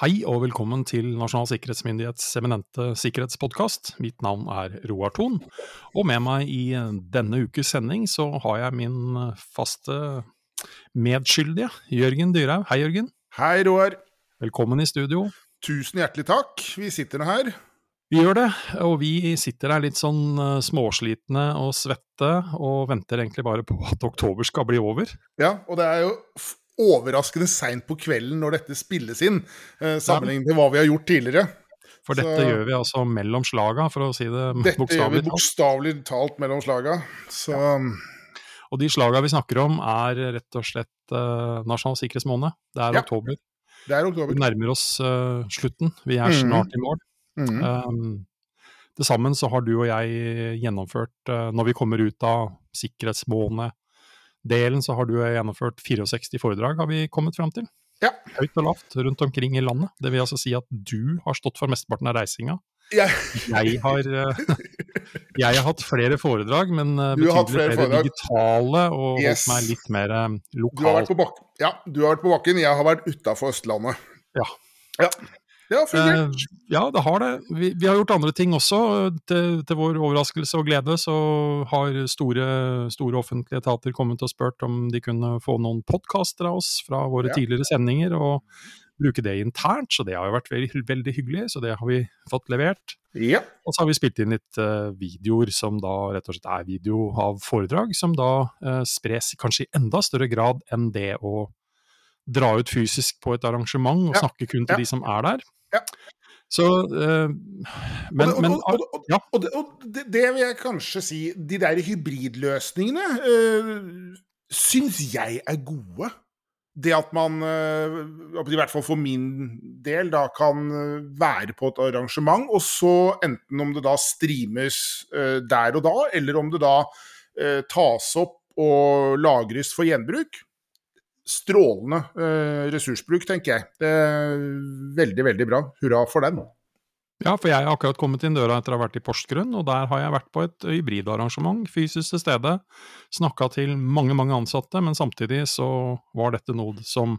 Hei og velkommen til Nasjonal sikkerhetsmyndighets eminente sikkerhetspodkast. Mitt navn er Roar Thon, og med meg i denne ukes sending så har jeg min faste medskyldige, Jørgen Dyrhaug. Hei, Jørgen. Hei, Roar. Velkommen i studio. Tusen hjertelig takk. Vi sitter nå her. Vi gjør det, og vi sitter her litt sånn eh, småslitne og svette, og venter egentlig bare på at oktober skal bli over. Ja, og det er jo overraskende seint på kvelden når dette spilles inn, eh, sammenlignet med hva vi har gjort tidligere. For dette så, gjør vi altså mellom slaga, for å si det bokstavelig talt. Dette gjør vi bokstavelig talt mellom slaga. Så ja. Og de slaga vi snakker om, er rett og slett uh, nasjonal sikkerhetsmåned. Det er ja. oktober. Det er oktober. Vi nærmer oss uh, slutten. Vi er mm. snart i mål. Mm. Um, til sammen så har du og jeg gjennomført, uh, når vi kommer ut av sikkerhetsmåned delen så har du gjennomført 64 foredrag, har vi kommet fram til. Ja. Høyt og lavt rundt omkring i landet. Det vil altså si at du har stått for mesteparten av reisinga. Jeg, jeg, har, eh, jeg har hatt flere foredrag, men eh, betydelig flere, flere digitale, og yes. holdt meg litt mer lokalt. Du har vært på bakken, ja, du har vært på bakken, jeg har vært utafor Østlandet. Ja. ja. Det har fungert. Eh, ja, det har det. Vi, vi, har gjort andre ting også. Til, til, vår overraskelse og glede så har store, store, offentlige etater kommet og spurt om de kunne få noen podkaster av oss fra våre ja. tidligere sendinger, og bruke det internt. Så det har jo vært veldig, veldig hyggelig, så det har vi fått levert. Ja. Og så har vi spilt inn litt uh, videoer som da rett og slett er video av foredrag, som da uh, spres kanskje i enda større grad enn det å dra ut fysisk på et arrangement og ja. snakke kun til ja. de som er der. Ja. Så uh, Men, og, men og, og, ja. og, det, det, vil jeg kanskje si De der hybridløsningene uh, syns jeg er gode. Det at man, uh, i hvert fall for min del, da kan være på et arrangement, og så enten om det da streames der og da, eller om det da tas opp og lagres for gjenbruk, strålende eh, ressursbruk, tenker jeg. Det er veldig, veldig bra. Hurra for den. Ja, for jeg har akkurat kommet inn døra etter å ha vært i Porsgrunn, og der har jeg vært på et hybridarrangement, fysisk til stede. Snakka til mange, mange ansatte, men samtidig så var dette noe som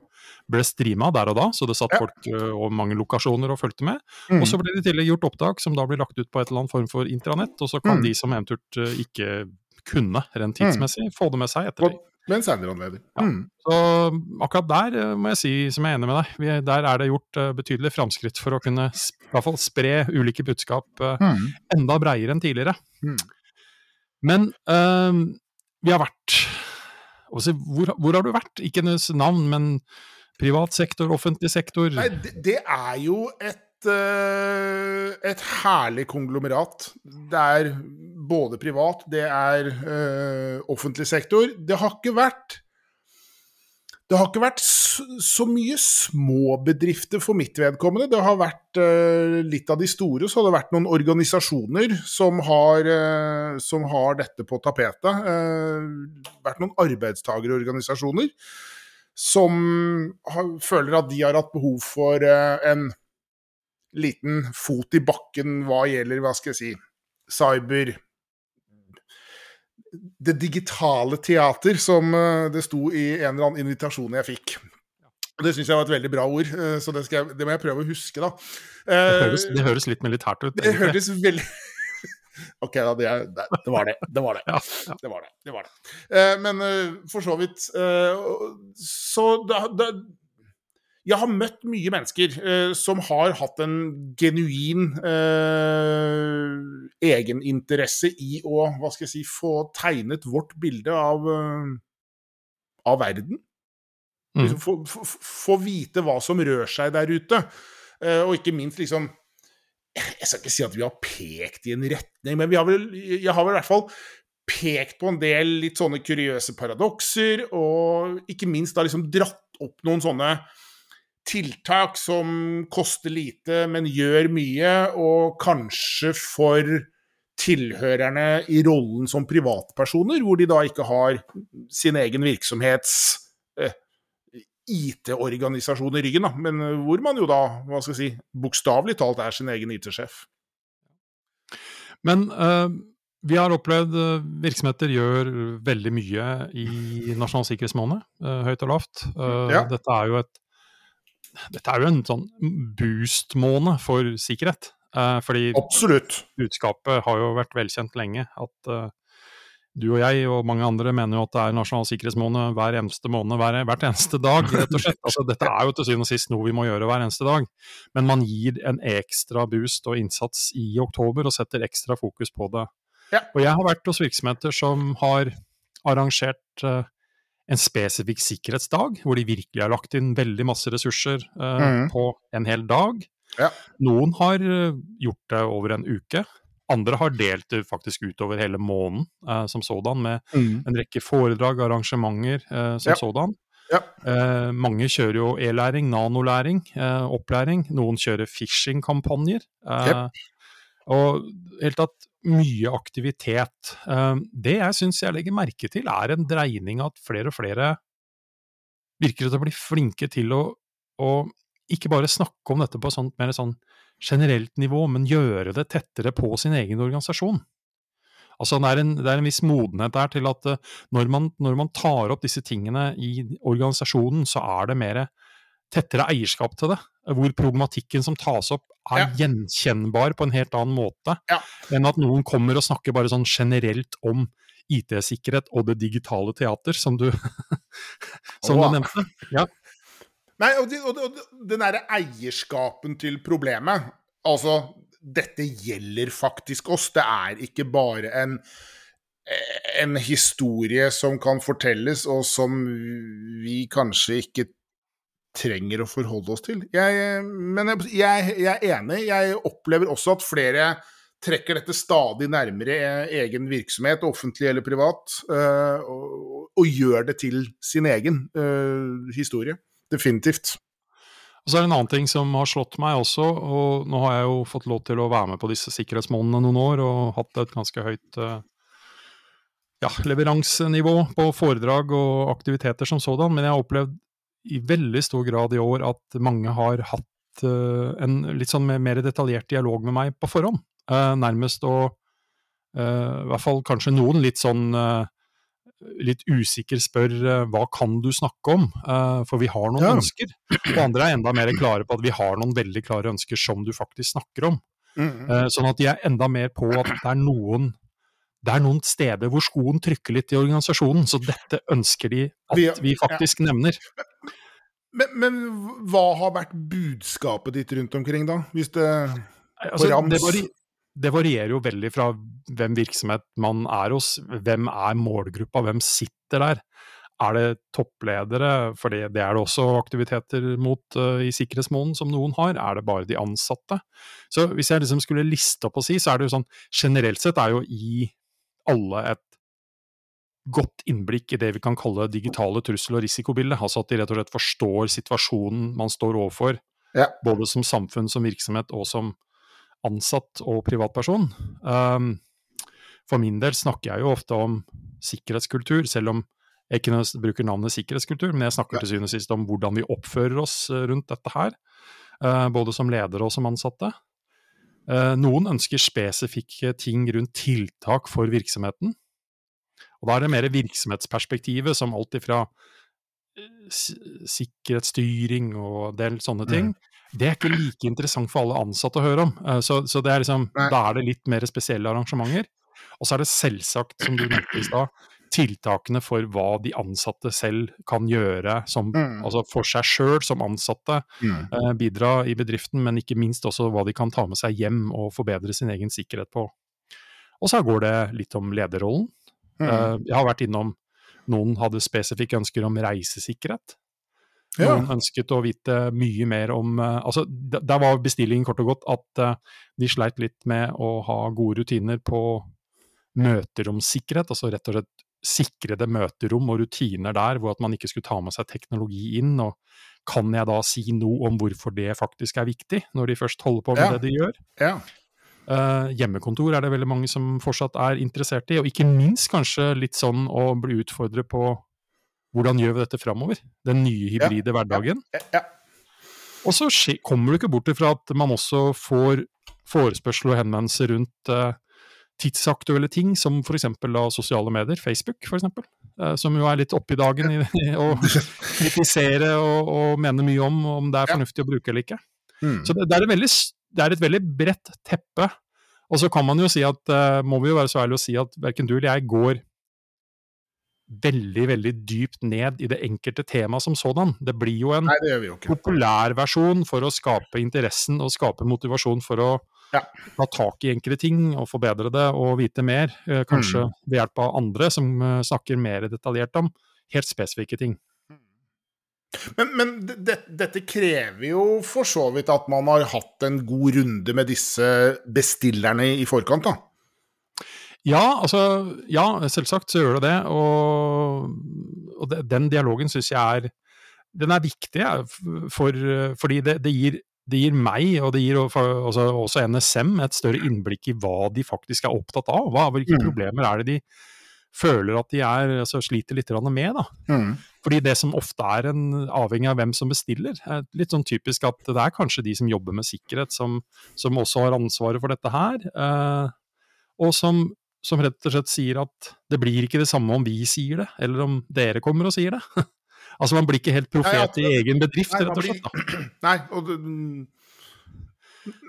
ble streama der og da, så det satt ja. folk uh, over mange lokasjoner og fulgte med. Mm. Og så ble det i tillegg gjort opptak som da blir lagt ut på et eller annet form for intranett, og så kan mm. de som eventuelt uh, ikke kunne rent tidsmessig, mm. få det med seg etter det. Med en senere anledning. Ja. Mm. Så akkurat der eh, må jeg si, som jeg er enig med deg, vi, der er det gjort uh, betydelige framskritt for å kunne i hvert fall spre ulike budskap uh, mm. enda breiere enn tidligere. Mm. Men uh, vi har vært også, hvor, hvor, har du vært? Ikke nødvendigvis navn, men privat sektor, offentlig sektor? Nei, det, det er jo et et herlig konglomerat. Det er både privat, det er uh, offentlig sektor. Det har ikke vært det har ikke vært så mye små bedrifter for mitt vedkommende. Det har vært uh, litt av de store, så har det vært noen organisasjoner som har, uh, som har dette på tapetet. Uh, vært noen arbeidstagerorganisasjoner som har, føler at de har hatt behov for en liten fot i bakken hva gjelder, hva skal jeg si, cyber det digitale teater, som eh, det sto i en eller annen invitasjon jeg fikk. Det syns jeg var et veldig bra ord, eh, så det, jeg, det, må jeg prøve å huske, da. Det høres, det høres litt militært ut. Det høres veldig OK, da. Det, det, var det. Det var det. Ja, ja. det, var det. det, var det. Eh, men for så vidt Så da, da jeg har møtt mye mennesker eh, som har hatt en genuin eh, egeninteresse i å hva skal jeg si, få tegnet vårt bilde av, eh, av verden. Mm. Liksom, få, få, få, vite hva som rør seg der ute. Eh, og ikke minst liksom Jeg skal ikke si at vi har pekt i en retning, men har vel, jeg har vel i hvert fall pekt på en del litt sånne kuriøse paradokser, og ikke minst da liksom dratt opp noen sånne tiltak som koster lite, men gjør mye, og kanskje for tilhørerne i rollen som privatpersoner, hvor de da ikke har sin egen virksomhets eh, IT-organisasjon i ryggen, da, men eh, hvor man jo da, hva skal jeg si, bokstavelig talt er sin egen IT-sjef. Men eh, vi har opplevd uh, virksomheter gjør veldig mye i Nasjonal sikkerhetsmåned, eh, høyt og lavt. Ja. Dette er jo et dette er jo en sånn boost-måned for sikkerhet. Uh, fordi Absolutt. budskapet har jo vært velkjent lenge. At uh, du og jeg og mange andre mener jo at det er nasjonal sikkerhetsmåned hver eneste måned, hver, hvert eneste dag, rett og slett. Altså, dette er jo til syvende og sist noe vi må gjøre hver eneste dag. Men man gir en ekstra boost og innsats i oktober og setter ekstra fokus på det. Ja. Og jeg har vært hos virksomheter som har arrangert uh, en spesifikk sikkerhetsdag, hvor de virkelig har lagt inn veldig masse ressurser uh, mm. på en hel dag. Ja. Noen har uh, gjort det over en uke. Andre har delt det faktisk utover hele måneden uh, som sådan, med en rekke foredrag, og arrangementer uh, som Ja. sådan. Ja. Eh, mange kjører jo e-læring, nanolæring, eh, opplæring. Noen kjører phishing-kampanjer. Eh, Jep. Og helt tatt mye aktivitet. Eh, det jeg syns jeg legger merke til, er en dreining at flere og flere virker til å bli flinke til å, å ikke bare snakke om dette på et mer sånn generelt nivå, men gjøre det tettere på sin egen organisasjon. Altså det er, en, det er en viss modenhet der til at eh, når man, når man tar opp disse tingene i organisasjonen, så er det mer tettere eierskap til det. Hvor problematikken som tas opp er Ja. gjenkjennbar på en helt annen måte Ja. enn at noen kommer og snakker bare sånn generelt om IT-sikkerhet og det digitale teater, som du, som Åh. du nevnte. Ja. Nei, og, de, og, og den derre eierskapen til problemet Altså, dette gjelder faktisk oss. Det er ikke bare en en historie som kan fortelles, og som vi kanskje ikke trenger å forholde oss til. Jeg, men jeg, jeg, er enig. Jeg opplever også at flere trekker dette stadig nærmere eh, egen virksomhet, offentlig eller privat, øh, og, og gjør det til sin egen øh, historie. Definitivt. Og så er det en annen ting som har slått meg også, og nå har jeg jo fått lov til å være med på disse sikkerhetsmånedene noen år, og hatt et ganske høyt ja, leveransenivå på foredrag og aktiviteter som sådan, men jeg har opplevd i veldig stor grad i år at mange har hatt uh, en litt sånn mer- detaljert dialog med meg på forhånd. Uh, nærmest og eh, I hvert fall kanskje noen litt sånn litt usikker spør hva kan du snakke om, for vi har noen Ja. ønsker. Og andre er enda mer klare på at vi har noen veldig klare ønsker som du faktisk snakker om. Mm. Eh, Sånn at de er enda mer på at det er noen det er noen steder hvor skoen trykker litt i organisasjonen, så dette ønsker de at Vi- faktisk nevner. Men, men hva har vært budskapet ditt rundt omkring, da? Hvis det Altså, rams. det, det varierer jo veldig fra hvem virksomhet man er hos. Hvem er målgruppa, hvem sitter der? Er det toppledere, for det det er det også aktiviteter mot uh, i sikkerhetsmåneden som noen har? Er det bare de ansatte? Så hvis jeg liksom skulle liste opp og si, så er det jo sånn generelt sett er jo i alle et godt innblikk i det vi kan kalle digitale trussel- og risikobildet. Altså at de rett og slett forstår situasjonen man står overfor, Ja. både som samfunn, som virksomhet og som ansatt og privatperson. Um, for min del snakker jeg jo ofte om sikkerhetskultur, selv om jeg ikke bruker navnet sikkerhetskultur, men jeg snakker til syvende og sist om hvordan vi oppfører oss eh, rundt dette her, Uh, både som ledere og som ansatte. Eh, Noen ønsker spesifikke ting rundt tiltak for virksomheten. Og da er det mer virksomhetsperspektivet, som alt ifra eh, sikkerhetsstyring og en del sånne ting. Det er ikke like interessant for alle ansatte å høre om. Eh, Så, så det er liksom, da er det litt mer spesielle arrangementer. Og så er det selvsagt, som du nevnte i stad, tiltakene for hva de ansatte selv kan gjøre som, Mm. altså for seg sjøl som ansatte. Mm. eh, Bidra i bedriften, men ikke minst også hva de kan ta med seg hjem og forbedre sin egen sikkerhet på. Og så går det litt om lederrollen. Mm. Eh, Jeg har vært innom noen hadde spesifikke ønsker om reisesikkerhet. Ja. Noen ønsket å vite mye mer om eh, altså Der var bestillingen kort og godt at uh, de sleit litt med å ha gode rutiner på møteromssikkerhet. Altså rett og slett sikrede møterom og rutiner der, hvor at man ikke skulle ta med seg teknologi inn. og Kan jeg da si noe om hvorfor det faktisk er viktig, når de først holder på med Ja. det de gjør? ja. Uh, hjemmekontor er det veldig mange som fortsatt er interessert i, og ikke minst kanskje litt sånn å bli utfordret på hvordan gjør vi dette framover? Den nye hybride hverdagen. ja. Og så kommer du ikke bort ifra at man også får forespørsel og henvendelser rundt eh, tidsaktuelle ting, som f.eks. sosiale medier, Facebook f.eks. uh, som jo er litt oppe i dagen i, å kritisere og, og, mene mye om om det er fornuftig å bruke eller ikke. Mm. Så det, det, er veldig, det, er et veldig bredt teppe. Og så kan man jo si at, uh, må vi jo være så ærlige å si at verken du eller jeg går veldig veldig dypt ned i det enkelte temaet som sådan. Det blir jo en populærversjon for å skape interessen og skape motivasjon for å ja. ta tak i enkelte ting og forbedre det og vite mer. Eh, kanskje mm. ved hjelp av andre som eh, snakker mer detaljert om helt spesifikke ting. Men, men det, dette krever jo for så vidt at man har hatt en god runde med disse bestillerne i forkant, da? Ja, altså, ja, selvsagt så gjør det det. Og, og den dialogen syns jeg er den er viktig, for, fordi det, det, gir, det, gir, meg, og det gir også, også, NSM, et større innblikk i hva de faktisk er opptatt av. Hva, hvilke mm. problemer er det de føler at de er, altså, sliter litt med. da. Mm. Fordi det som ofte er en, avhengig av hvem som bestiller, er litt sånn typisk at det er kanskje de som jobber med sikkerhet, som, som også har ansvaret for dette her. Eh, og som som rett og slett sier at det blir ikke det samme om vi sier det, eller om dere kommer og sier det. altså man blir ikke helt profet i egen bedrift, rett og slett. Da. Nei, og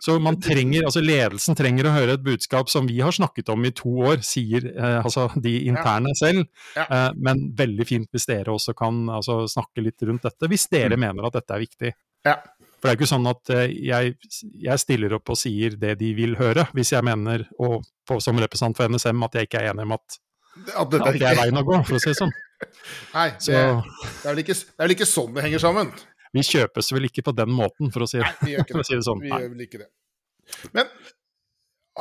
så man trenger, altså ledelsen trenger å høre et budskap som vi har snakket om i to år, sier eh, altså de interne ja. selv. Ja. Eh, men veldig fint hvis dere også kan altså, snakke litt rundt dette, hvis dere mm. mener at dette er viktig. Ja. For det er ikke sånn at eh, jeg, jeg, stiller opp og sier det de vil høre, hvis jeg mener, og på, som representant for NSM, at jeg ikke er enig om at, at, at det er veien å gå, for å si det sånn. Nei, det, det, er ikke, det, er vel ikke, sånn det henger sammen? Vi kjøpes vel ikke på den måten, for å si, Nei, vi gjør ikke det. Si det sånn. Vi gjør vel ikke det. Men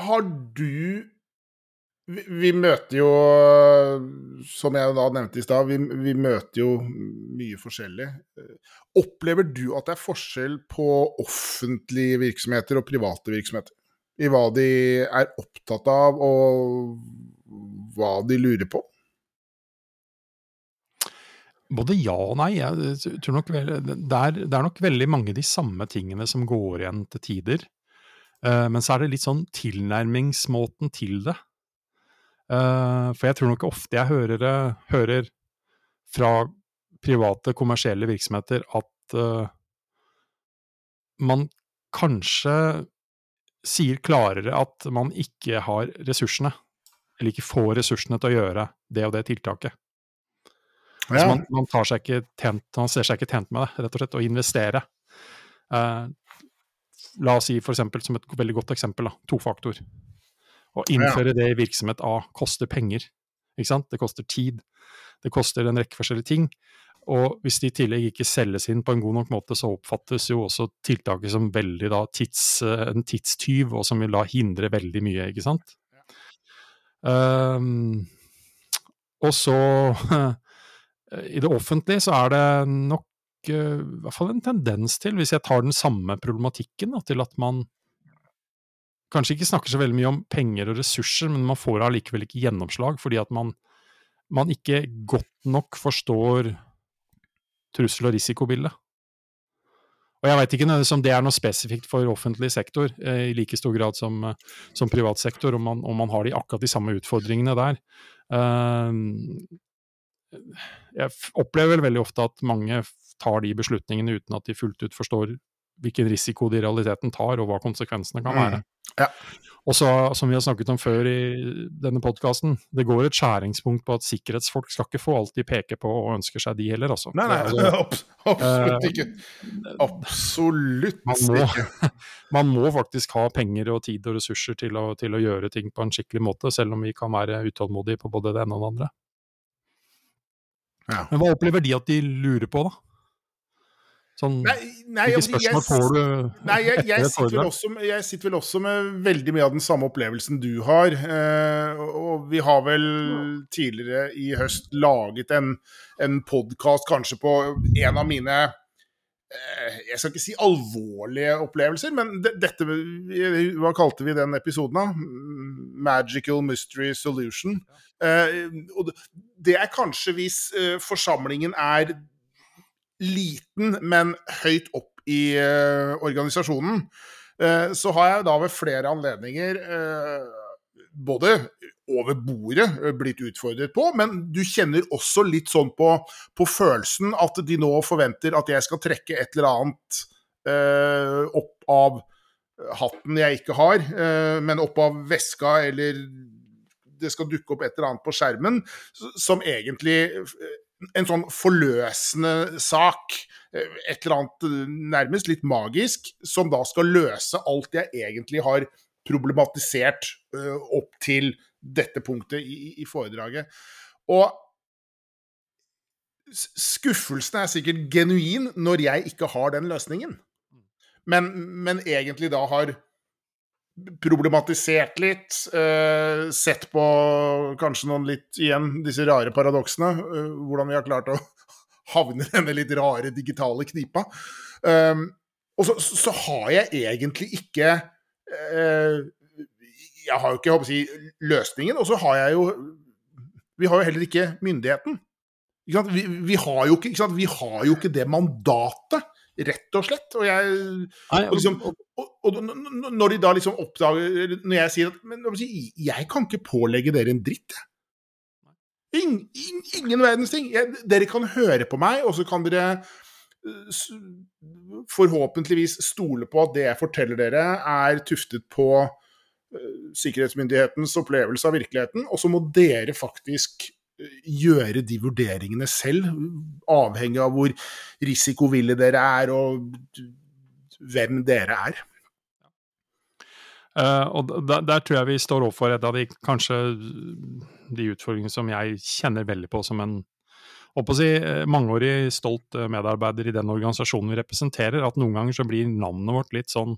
har du vi, vi, møter jo, som jeg da nevnte i stad, vi, vi, møter jo mye forskjellig. Opplever du at det er forskjell på offentlige virksomheter og private virksomheter? I hva de er opptatt av, og hva de lurer på? Både ja og nei. Jeg tror nok vel, det, er, det er nok veldig mange de samme tingene som går igjen til tider. Uh, men så er det litt sånn tilnærmingsmåten til det. Uh, for jeg tror nok ofte jeg hører, hører fra private, kommersielle virksomheter at uh, man kanskje sier klarere at man ikke har ressursene, eller ikke får ressursene til å gjøre det og det tiltaket. Altså man, man, seg tent, man, ser seg ikke tjent med det, rett og slett, å investere. Uh, la oss si for eksempel, som et veldig godt eksempel, da, tofaktor. Å innføre det i virksomhet A koster penger. Ikke sant? Det koster tid. Det koster en rekke forskjellige ting. Og hvis det i tillegg ikke selges inn på en god nok måte, så oppfattes jo også tiltaket som veldig da tids, eh, en tidstyv, og som vil da hindre veldig mye, ikke sant. Um, og så I det offentlige så er det nok uh, i hvert fall en tendens til, hvis jeg tar den samme problematikken, til at man kanskje ikke snakker så veldig mye om penger og ressurser, men man får allikevel ikke gjennomslag fordi at man, man ikke godt nok forstår trussel- og risikobildet. Og jeg veit ikke om det er noe spesifikt for offentlig sektor eh, i like stor grad som, eh, som privat sektor, om man, om man, har de, akkurat de samme utfordringene der. Uh, jeg opplever vel veldig ofte at mange tar de beslutningene uten at de fullt ut forstår hvilken risiko de i realiteten tar, og hva konsekvensene kan være. Mm. Ja. Og så, som vi har snakket om før i denne podkasten, det går et skjæringspunkt på at sikkerhetsfolk skal ikke få alt de peker på og ønsker seg, de heller, altså. Nei, nei, altså, absolutt ikke. Absolutt man må, ikke. Man må faktisk ha penger og tid og ressurser til å, til å gjøre ting på en skikkelig måte, selv om vi kan være utålmodige på både det ene og det andre. Ja. Men hva opplever de at de lurer på, da? Sånn, nei, nei, hvilke spørsmål får du? Nei, jeg, jeg, sitter også, jeg, sitter vel også med veldig mye av den samme opplevelsen du har. Eh, og vi har vel tidligere i høst laget en, en podkast kanskje på en av mine Jeg skal ikke si alvorlige opplevelser, men dette Hva kalte vi den episoden, da? Magical Mystery Solution. Eh, og det er kanskje hvis eh, forsamlingen er liten, men høyt opp i organisasjonen, så har jeg da ved flere anledninger både over bordet blitt utfordret på, men du kjenner også litt sånn på, på følelsen at de nå forventer at jeg skal trekke et eller annet eh, opp av hatten jeg ikke har, eh, men opp av veska, eller det skal dukke opp et eller annet på skjermen som egentlig En sånn forløsende sak, et eller annet nærmest litt magisk, som da skal løse alt jeg egentlig har problematisert uh, opp til dette punktet i, i foredraget. Og skuffelsen er sikkert genuin når jeg ikke har den løsningen. Men, men egentlig da har problematisert litt, uh, sett på kanskje noen litt igjen disse rare paradoksene. Uh, hvordan vi har klart å havne i denne litt rare digitale knipa. Um, og så, så, har jeg egentlig ikke Jeg har jo ikke håper å si, løsningen, og så har jeg jo Vi har jo heller ikke myndigheten. Ikke vi, vi, har jo ikke, ikke vi har jo ikke det mandatet rett og slett. Og jeg og liksom, og, og, når de da liksom oppdager Når jeg sier at men, Jeg kan ikke pålegge dere en dritt, Ingen, ingen verdens ting. Jeg, dere kan høre på meg, og så kan dere forhåpentligvis stole på at det jeg forteller dere, er tuftet på uh, sikkerhetsmyndighetens opplevelse av virkeligheten. Og så må dere faktisk gjøre de vurderingene selv, avhengig av hvor risikovillige dere er og hvem dere er. Uh, og der, der, tror jeg vi står overfor et av de kanskje de utfordringene som jeg kjenner veldig på som en å si, eh, mangeårig stolt eh, medarbeider i den organisasjonen vi representerer, at noen ganger så blir navnet vårt litt sånn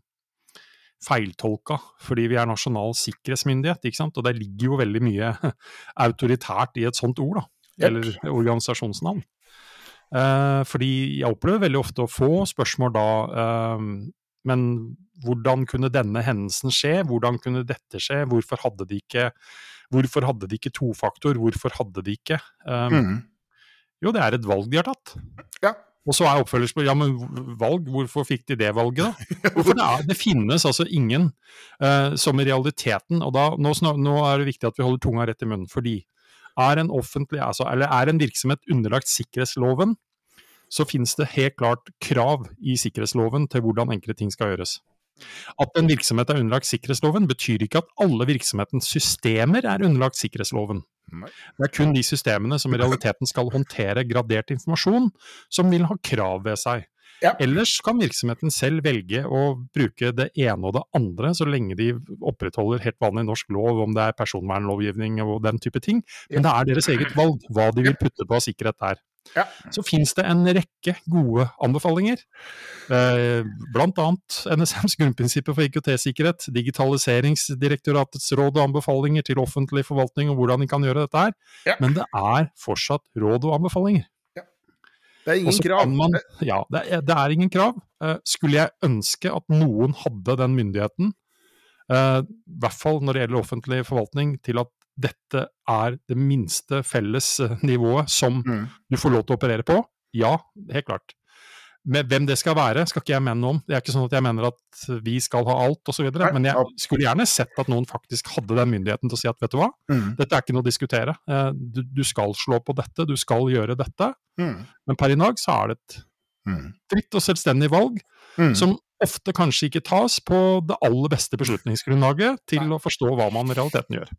feiltolka fordi vi er nasjonal sikkerhetsmyndighet. ikke sant? Og det ligger jo veldig mye autoritært i et sånt ord, da. Yep. Eller organisasjonsnavn. Eh, fordi jeg opplever veldig ofte å få spørsmål da eh, Men hvordan kunne denne hendelsen skje? Hvordan kunne dette skje? Hvorfor hadde de ikke, hvorfor hadde de ikke tofaktor? Hvorfor hadde de ikke? Eh, mm. Jo, det er et valg de har tatt. Ja. Og så er oppfølgerspørsmålet ja, men valg, hvorfor fikk de det valget, da? For det, er, det finnes altså ingen uh, som i realiteten Og da, nå, nå, er det viktig at vi holder tunga rett i munnen, fordi er en, offentlig, altså, eller er en virksomhet underlagt sikkerhetsloven, så finnes det helt klart krav i sikkerhetsloven til hvordan enkelte ting skal gjøres. At en virksomhet er underlagt sikkerhetsloven, betyr ikke at alle virksomhetens systemer er underlagt sikkerhetsloven. Det er kun de systemene som i realiteten skal håndtere gradert informasjon, som vil ha krav ved seg. Ja. Ellers kan virksomheten selv velge å bruke det ene og det andre, så lenge de opprettholder helt vanlig norsk lov, om det er personvernlovgivning og den type ting. Men det er deres eget valg hva de vil putte på av sikkerhet der. Ja. Så finnes det en rekke gode anbefalinger. Blant Bl.a. NSMs grunnprinsipper for IKT-sikkerhet, Digitaliseringsdirektoratets råd og anbefalinger til offentlig forvaltning og hvordan de kan gjøre dette her. Ja. Men det er fortsatt råd og anbefalinger. Ja. Det er ingen krav. Man, ja, det er, det er, ingen krav. Eh, skulle jeg ønske at noen hadde den myndigheten, eh, i hvert fall når det gjelder offentlig forvaltning, til at dette er det minste felles eh, nivået som mm. du får lov til å operere på? Ja, helt klart. Men hvem det skal være, skal ikke jeg mene noe om. Det er ikke sånn at jeg mener at vi skal ha alt osv., men jeg skulle gjerne sett at noen faktisk hadde den myndigheten til å si at vet du hva, mm. dette er ikke noe å diskutere. Eh, du, du, skal slå på dette, du skal gjøre dette. Mm. Men per i dag så er det et mm. fritt og selvstendig valg mm. som ofte kanskje ikke tas på det aller beste beslutningsgrunnlaget til å forstå hva man i realiteten gjør.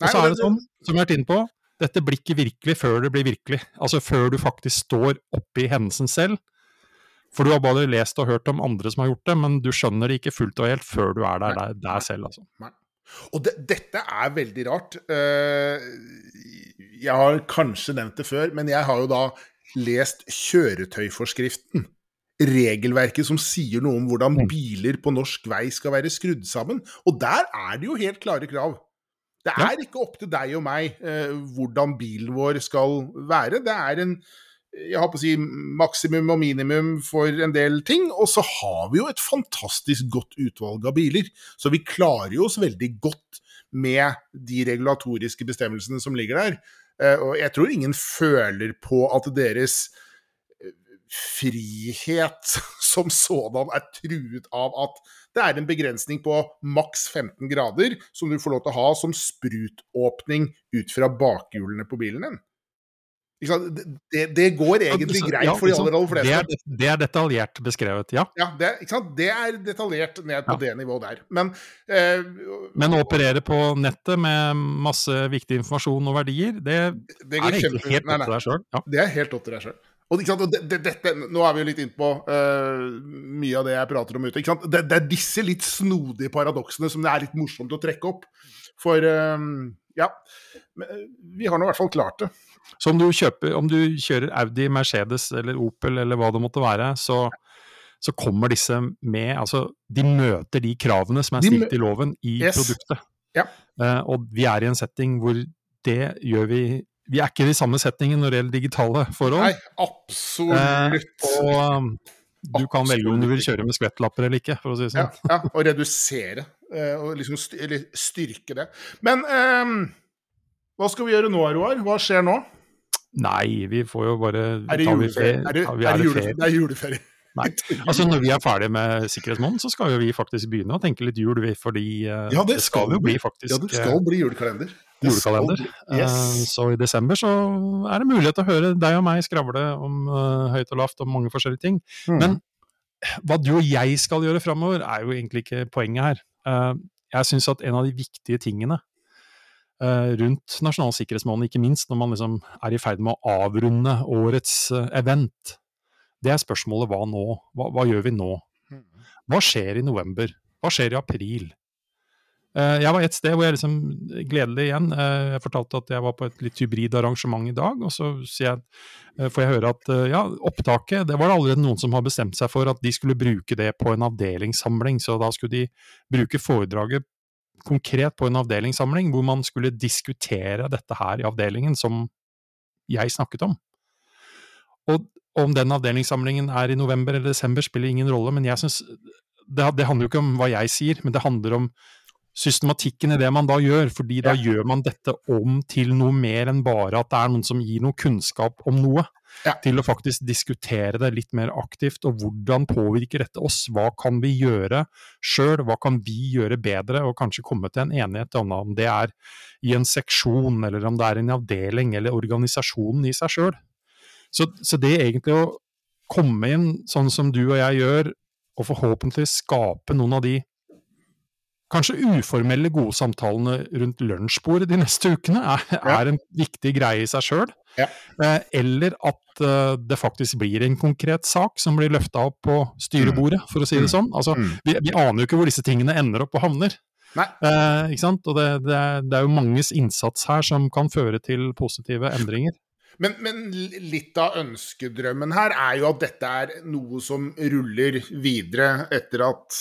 Og så er det sånn, som vi har vært inne på, dette blir ikke virkelig før det blir virkelig. Altså før du faktisk står oppe i hendelsen selv. For du har bare lest og hørt om andre som har gjort det, men du skjønner det ikke fullt og helt før du er der, der, der selv, altså. Nei. Og de, dette er veldig rart. Eh, jeg har kanskje nevnt det før, men jeg har jo da lest kjøretøyforskriften. Regelverket som sier noe om hvordan mm. biler på norsk vei skal være skrudd sammen. Og der er det jo helt klare krav. Det er ja. ikke opp til deg og meg eh, hvordan bilen vår skal være. Det er en jeg har på å si maksimum og minimum for en del ting. Og så har vi jo et fantastisk godt utvalg av biler. Så vi klarer jo oss veldig godt med de regulatoriske bestemmelsene som ligger der. Eh, og jeg tror ingen føler på at deres eh, frihet som sådan er truet av at Det er en begrensning på maks 15 grader som du får lov til å ha som sprutåpning ut fra bakhjulene på bilen din. Det, det, går egentlig greit ja, for de aller, aller fleste. Det er, det er, detaljert beskrevet, ja. Ja, det, det er detaljert ned på ja. det nivået der. Men, eh, Men å operere på nettet med masse viktig informasjon og verdier, det, er egentlig helt opp til deg sjøl. Det er helt opp til deg sjøl. Og, og dette, Nå er vi jo litt inne på uh, mye av det jeg prater om ute. Det, det, er disse litt snodige paradoksene som det er litt morsomt å trekke opp. For uh, ja, vi har nå i hvert fall klart det. Så om du, kjøper, om du kjører Audi, Mercedes eller Opel eller hva det måtte være, så, så kommer disse med Altså, de møter de kravene som er stilt i loven i yes. produktet. Ja. Uh, og vi er i en setting hvor det gjør vi Vi er ikke i samme setningen når det gjelder digitale forhold. Nei, absolutt. Eh, og um, du absolutt. kan velge om du vil kjøre med skvettlapper eller ikke, for å si det sånn. Ja, ja og redusere, uh, og liksom styrke det. Men eh, hva skal vi gjøre nå, Roar? Hva skjer nå? Nei, vi får jo bare Er det juleferie? Er det, er det, juleferie? det er juleferie. Nei. Altså Når vi er ferdig med sikkerhetsmåneden, så skal jo vi faktisk begynne å tenke litt jul, fordi uh, ja, det, det, skal jo bli faktisk Ja, det skal bli julekalender. Julekalender. Yes. uh, så i desember så er det mulighet til å høre deg og meg skravle om uh, høyt og lavt om mange forskjellige ting. Mm. Men hva du og jeg skal gjøre framover, er jo egentlig ikke poenget her. jeg syns at en av de viktige tingene Eh, rundt Nasjonal sikkerhetsmåned, ikke minst når man liksom er i ferd med å avrunde årets eh, event. Det er spørsmålet hva nå? Hva, hva, gjør vi nå? Mm. Hva skjer i november? Hva skjer i april? Eh, jeg var et sted hvor jeg liksom Gledelig igjen. Jeg fortalte at jeg var på et litt hybrid arrangement i dag. Og så jeg, får jeg høre at ja, opptaket Det var det allerede noen som har bestemt seg for at de skulle bruke det på en avdelingssamling. Så da skulle de bruke foredraget konkret på en avdelingssamling hvor man skulle diskutere dette her i avdelingen som jeg snakket om. Og om den avdelingssamlingen er i november eller desember, spiller ingen rolle, men jeg synes det, det, handler jo ikke om hva jeg sier, men det handler om systematikken i det man da gjør, fordi da gjør man dette om til noe mer enn bare at det er noen som gir noe kunnskap om noe ja. til å faktisk diskutere det litt mer aktivt. Og hvordan påvirker dette oss? Hva kan vi gjøre sjøl? Hva kan vi gjøre bedre? Og kanskje komme til en enighet om det er i en seksjon, eller om det er en avdeling, eller organisasjonen i seg sjøl. Så, så, det egentlig å komme inn sånn som du og jeg gjør, og forhåpentligvis skape noen av de kanskje uformelle, gode samtalene rundt lunsjbordet de neste ukene, er, er en viktig greie i seg sjøl. Ja. Eh, eller at eh, det faktisk blir en konkret sak som blir løfta opp på styrebordet, for å si det mm. sånn. Altså, mm. vi, vi, aner jo ikke hvor disse tingene ender opp og havner. Eh, ikke sant? Og det, det, er, det, er, jo manges innsats her som kan føre til positive endringer. Men, men, litt av ønskedrømmen her er jo at dette er noe som ruller videre etter at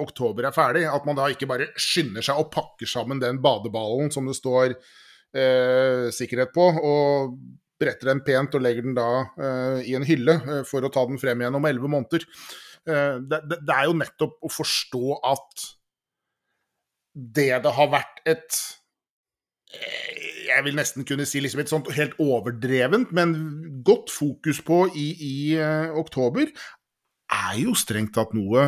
oktober er ferdig. At man da ikke bare skynder seg og pakker sammen den badeballen som det står eh, sikkerhet på, og bretter den pent og legger den da eh, i en hylle eh, for å ta den frem igjen om elleve måneder. Eh, det, det, det, er jo nettopp å forstå at det det har vært et eh, jeg vil nesten kunne si liksom et sånt helt overdrevent, men godt fokus på i, i uh, oktober, er jo strengt tatt noe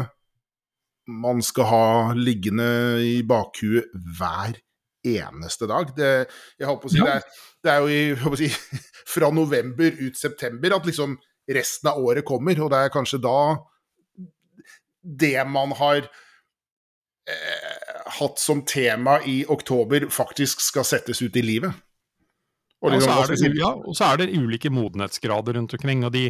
man skal ha liggende i bakhuet hver eneste dag. Det, jeg håper å si, det, er, det, er, jo i, si, fra november ut september at liksom resten av året kommer, og det er kanskje da det man har eh, hatt som tema i oktober, faktisk skal settes ut i livet. Og, liksom, ja, så det, ja, og, så er det, ulike modenhetsgrader rundt omkring, og de,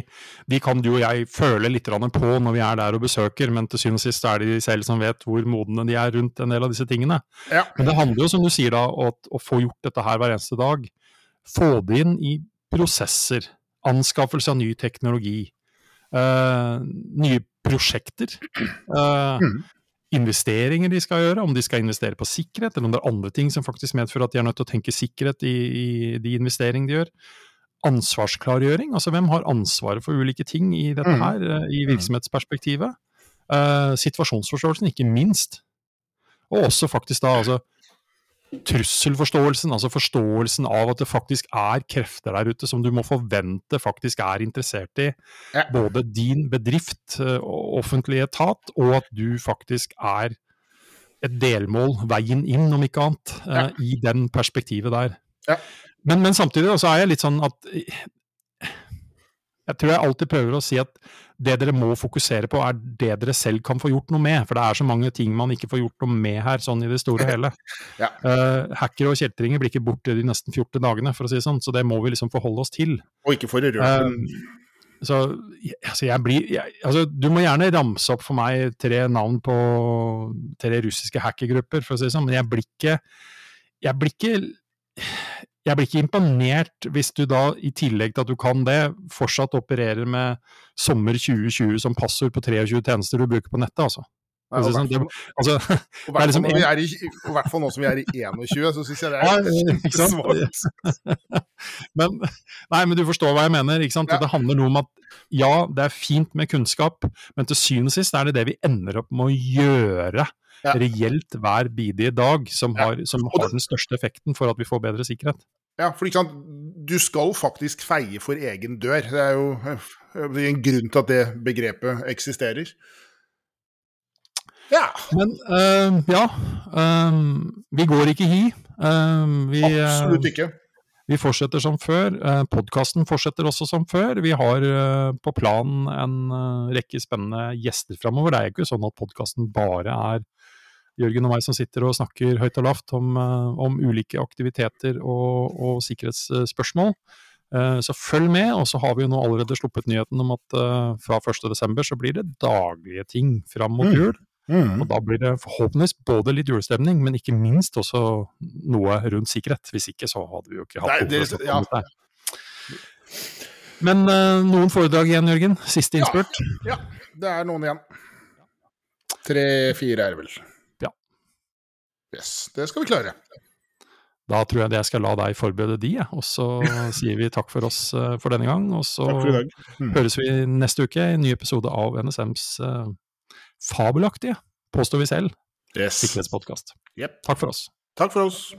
de kan du og jeg føle litt på når vi er der og besøker, men til syvende og sist er det de selv som vet hvor modne de er rundt en del av disse tingene. Ja. Men det handler jo, som du sier da, å, å få gjort dette her hver eneste dag. Få det inn i prosesser. Anskaffelse av ny teknologi. Uh, nye prosjekter. Uh, mm investeringer de skal gjøre, om de skal investere på sikkerhet, eller om det er andre ting som faktisk medfører at de er nødt til å tenke sikkerhet i, i de investeringene de gjør. Ansvarsklargjøring, altså hvem har ansvaret for ulike ting i dette mm. her, mm. i virksomhetsperspektivet. Uh, situasjonsforståelsen, ikke minst. Og også faktisk da altså trusselforståelsen, altså forståelsen av at det faktisk er krefter der ute som du må forvente faktisk er interessert i Ja. både din bedrift og offentlig etat, og at du faktisk er et delmål, veien inn om ikke annet, Ja. i den perspektivet der. Ja. Men, men samtidig så er jeg litt sånn at jeg tror jeg alltid prøver å si at det dere må fokusere på, er det dere selv kan få gjort noe med. For det er så mange ting man ikke får gjort noe med her, sånn i det store og hele. Ja. uh, hackere og kjeltringer blir ikke borte de nesten 14 dagene, for å si det sånn. Så det må vi liksom forholde oss til. Og ikke for å røre Um, så altså jeg blir jeg, altså Du må gjerne ramse opp for meg tre navn på tre russiske hackergrupper, for å si det sånn, men jeg blir ikke Jeg blir ikke jeg blir ikke imponert hvis du da, i tillegg til at du kan det, fortsatt opererer med sommer 2020 som passord på 23 tjenester du bruker på nettet, altså. Nei, og hvert altså er hvert liksom fall fall nå som vi er i 21, så syns jeg det er sant? svakt. men, nei, men du forstår hva jeg mener. ikke sant? Ja. Det handler noe om at ja, det er fint med kunnskap, men til syvende og sist er det det vi ender opp med å gjøre Ja. reelt hver bidige dag, som har, som har den største effekten for at vi får bedre sikkerhet. Ja, for sant, du skal faktisk feie for egen dør. Det er jo det er en grunn til at det begrepet eksisterer. Ja. Men øh, ja, øh, vi går ikke hi. Uh, vi, Absolutt ikke. Vi fortsetter som før. Eh, Podkasten fortsetter også som før. Vi har eh, på planen en eh, rekke spennende gjester framover. Det er jo ikke sånn at podkasten bare er Jørgen og meg som sitter og snakker høyt og lavt om, eh, om ulike aktiviteter og, og sikkerhetsspørsmål. Eh, Så følg med, og så har vi jo nå allerede sluppet nyheten om at eh, fra 1.12. så blir det daglige ting fram mot Mm. jul. Mm. Og da blir det forhåpentligvis både litt julestemning, men ikke minst også noe rundt sikkerhet. Hvis ikke så hadde vi jo ikke hatt Nei, det- ja. Men uh, noen foredrag igjen, Jørgen? Siste Ja. innspurt? Ja, det er noen igjen. Tre-fire er det vel. Yes, det skal vi klare. Da tror jeg det jeg skal la deg forberede de. Og så sier vi takk for oss eh, for denne gang. Og så. Mm. høres vi neste uke i en ny episode av NSMs uh, fabelaktige, påstår vi selv, Yes. sikkerhetspodkast. Yep. Takk for oss. Takk for oss.